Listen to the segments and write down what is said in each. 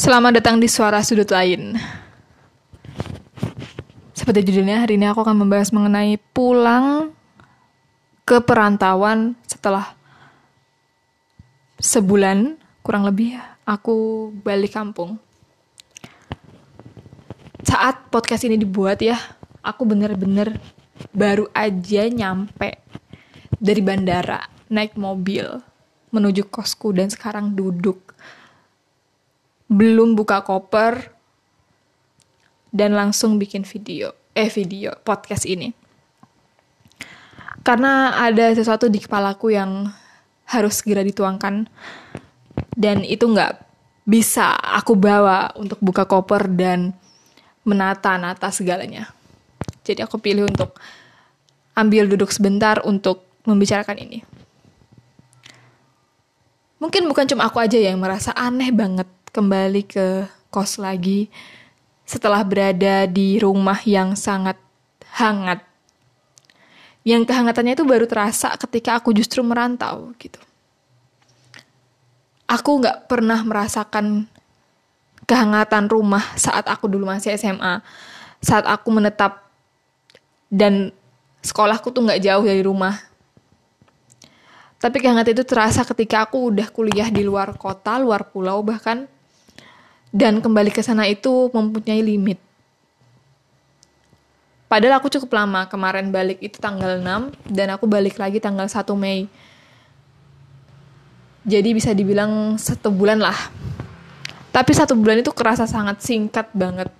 Selamat datang di Suara Sudut Lain. Seperti judulnya, hari ini aku akan membahas mengenai pulang ke perantauan setelah sebulan kurang lebih aku balik kampung. Saat podcast ini dibuat ya, aku bener-bener baru aja nyampe dari bandara, naik mobil, menuju kosku dan sekarang duduk belum buka koper dan langsung bikin video eh video podcast ini. Karena ada sesuatu di kepalaku yang harus segera dituangkan dan itu nggak bisa aku bawa untuk buka koper dan menata-nata segalanya. Jadi aku pilih untuk ambil duduk sebentar untuk membicarakan ini. Mungkin bukan cuma aku aja yang merasa aneh banget kembali ke kos lagi setelah berada di rumah yang sangat hangat. Yang kehangatannya itu baru terasa ketika aku justru merantau gitu. Aku nggak pernah merasakan kehangatan rumah saat aku dulu masih SMA. Saat aku menetap dan sekolahku tuh nggak jauh dari rumah. Tapi kehangatan itu terasa ketika aku udah kuliah di luar kota, luar pulau bahkan dan kembali ke sana itu mempunyai limit. Padahal aku cukup lama, kemarin balik itu tanggal 6 dan aku balik lagi tanggal 1 Mei. Jadi bisa dibilang satu bulan lah. Tapi satu bulan itu kerasa sangat singkat banget.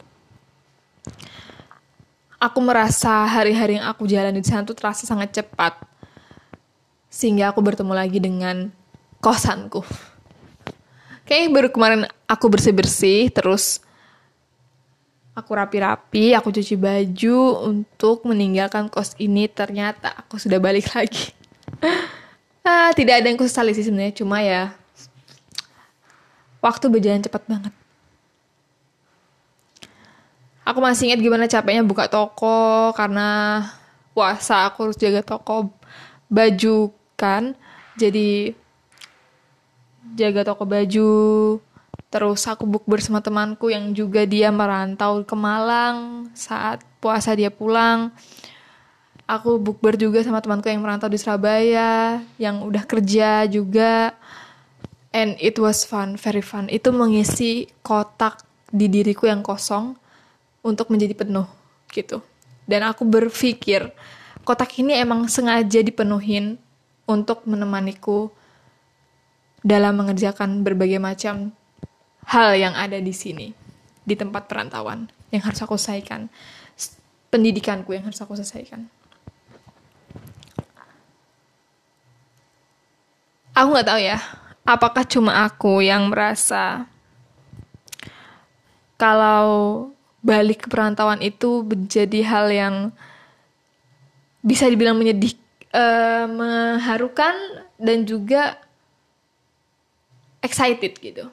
Aku merasa hari-hari yang aku jalani di sana tuh terasa sangat cepat. Sehingga aku bertemu lagi dengan kosanku. Kayaknya baru kemarin aku bersih-bersih, terus aku rapi-rapi, aku cuci baju untuk meninggalkan kos ini. Ternyata aku sudah balik lagi. ah, tidak ada yang kusesali sih sebenarnya, cuma ya waktu berjalan cepat banget. Aku masih ingat gimana capeknya buka toko karena puasa aku harus jaga toko baju kan. Jadi jaga toko baju terus aku book bersama temanku yang juga dia merantau ke Malang saat puasa dia pulang. Aku bukber juga sama temanku yang merantau di Surabaya yang udah kerja juga. And it was fun very fun. Itu mengisi kotak di diriku yang kosong untuk menjadi penuh gitu. Dan aku berpikir kotak ini emang sengaja dipenuhin untuk menemaniku dalam mengerjakan berbagai macam hal yang ada di sini di tempat perantauan yang harus aku selesaikan pendidikanku yang harus aku selesaikan. Aku nggak tahu ya apakah cuma aku yang merasa kalau balik ke perantauan itu menjadi hal yang bisa dibilang menyedih uh, mengharukan dan juga excited gitu.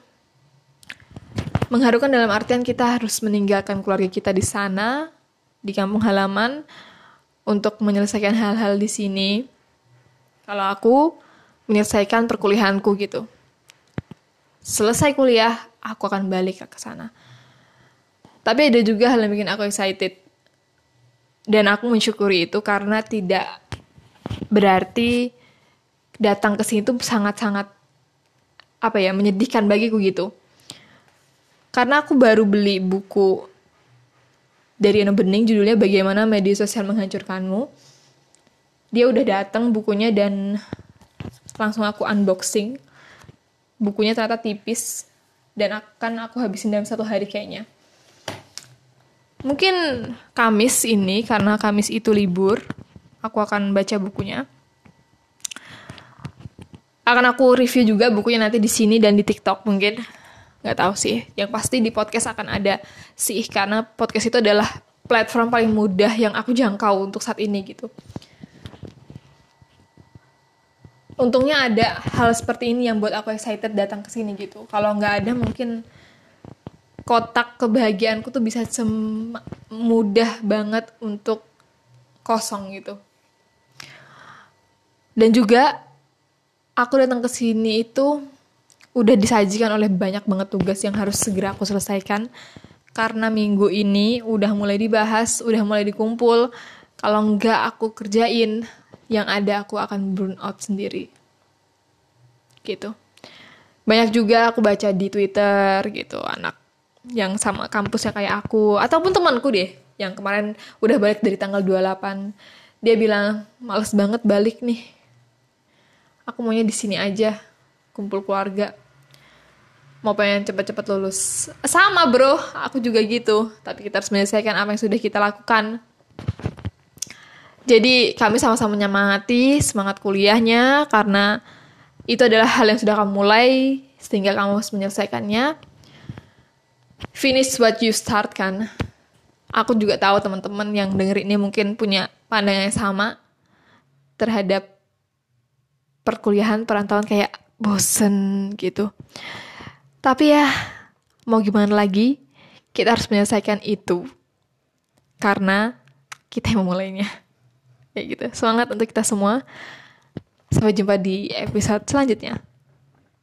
Mengharukan dalam artian kita harus meninggalkan keluarga kita di sana, di kampung halaman, untuk menyelesaikan hal-hal di sini. Kalau aku menyelesaikan perkuliahanku gitu. Selesai kuliah, aku akan balik ke sana. Tapi ada juga hal yang bikin aku excited. Dan aku mensyukuri itu karena tidak berarti datang ke sini tuh sangat-sangat apa ya menyedihkan bagiku gitu. Karena aku baru beli buku dari Eno Bening judulnya Bagaimana Media Sosial Menghancurkanmu. Dia udah datang bukunya dan langsung aku unboxing. Bukunya ternyata tipis dan akan aku habisin dalam satu hari kayaknya. Mungkin Kamis ini karena Kamis itu libur aku akan baca bukunya akan aku review juga bukunya nanti di sini dan di TikTok mungkin. Nggak tahu sih. Yang pasti di podcast akan ada sih karena podcast itu adalah platform paling mudah yang aku jangkau untuk saat ini gitu. Untungnya ada hal seperti ini yang buat aku excited datang ke sini gitu. Kalau nggak ada mungkin kotak kebahagiaanku tuh bisa mudah banget untuk kosong gitu. Dan juga aku datang ke sini itu udah disajikan oleh banyak banget tugas yang harus segera aku selesaikan karena minggu ini udah mulai dibahas, udah mulai dikumpul. Kalau nggak aku kerjain, yang ada aku akan burn out sendiri. Gitu. Banyak juga aku baca di Twitter gitu, anak yang sama kampusnya kayak aku ataupun temanku deh yang kemarin udah balik dari tanggal 28 dia bilang males banget balik nih aku maunya di sini aja kumpul keluarga. Mau pengen cepet-cepet lulus. Sama bro. Aku juga gitu. Tapi kita harus menyelesaikan apa yang sudah kita lakukan. Jadi kami sama-sama menyemangati semangat kuliahnya karena itu adalah hal yang sudah kamu mulai sehingga kamu harus menyelesaikannya. Finish what you start kan. Aku juga tahu teman-teman yang denger ini mungkin punya pandangan yang sama terhadap perkuliahan perantauan kayak bosen gitu. Tapi ya mau gimana lagi, kita harus menyelesaikan itu karena kita yang memulainya. Kayak gitu. Semangat untuk kita semua. Sampai jumpa di episode selanjutnya.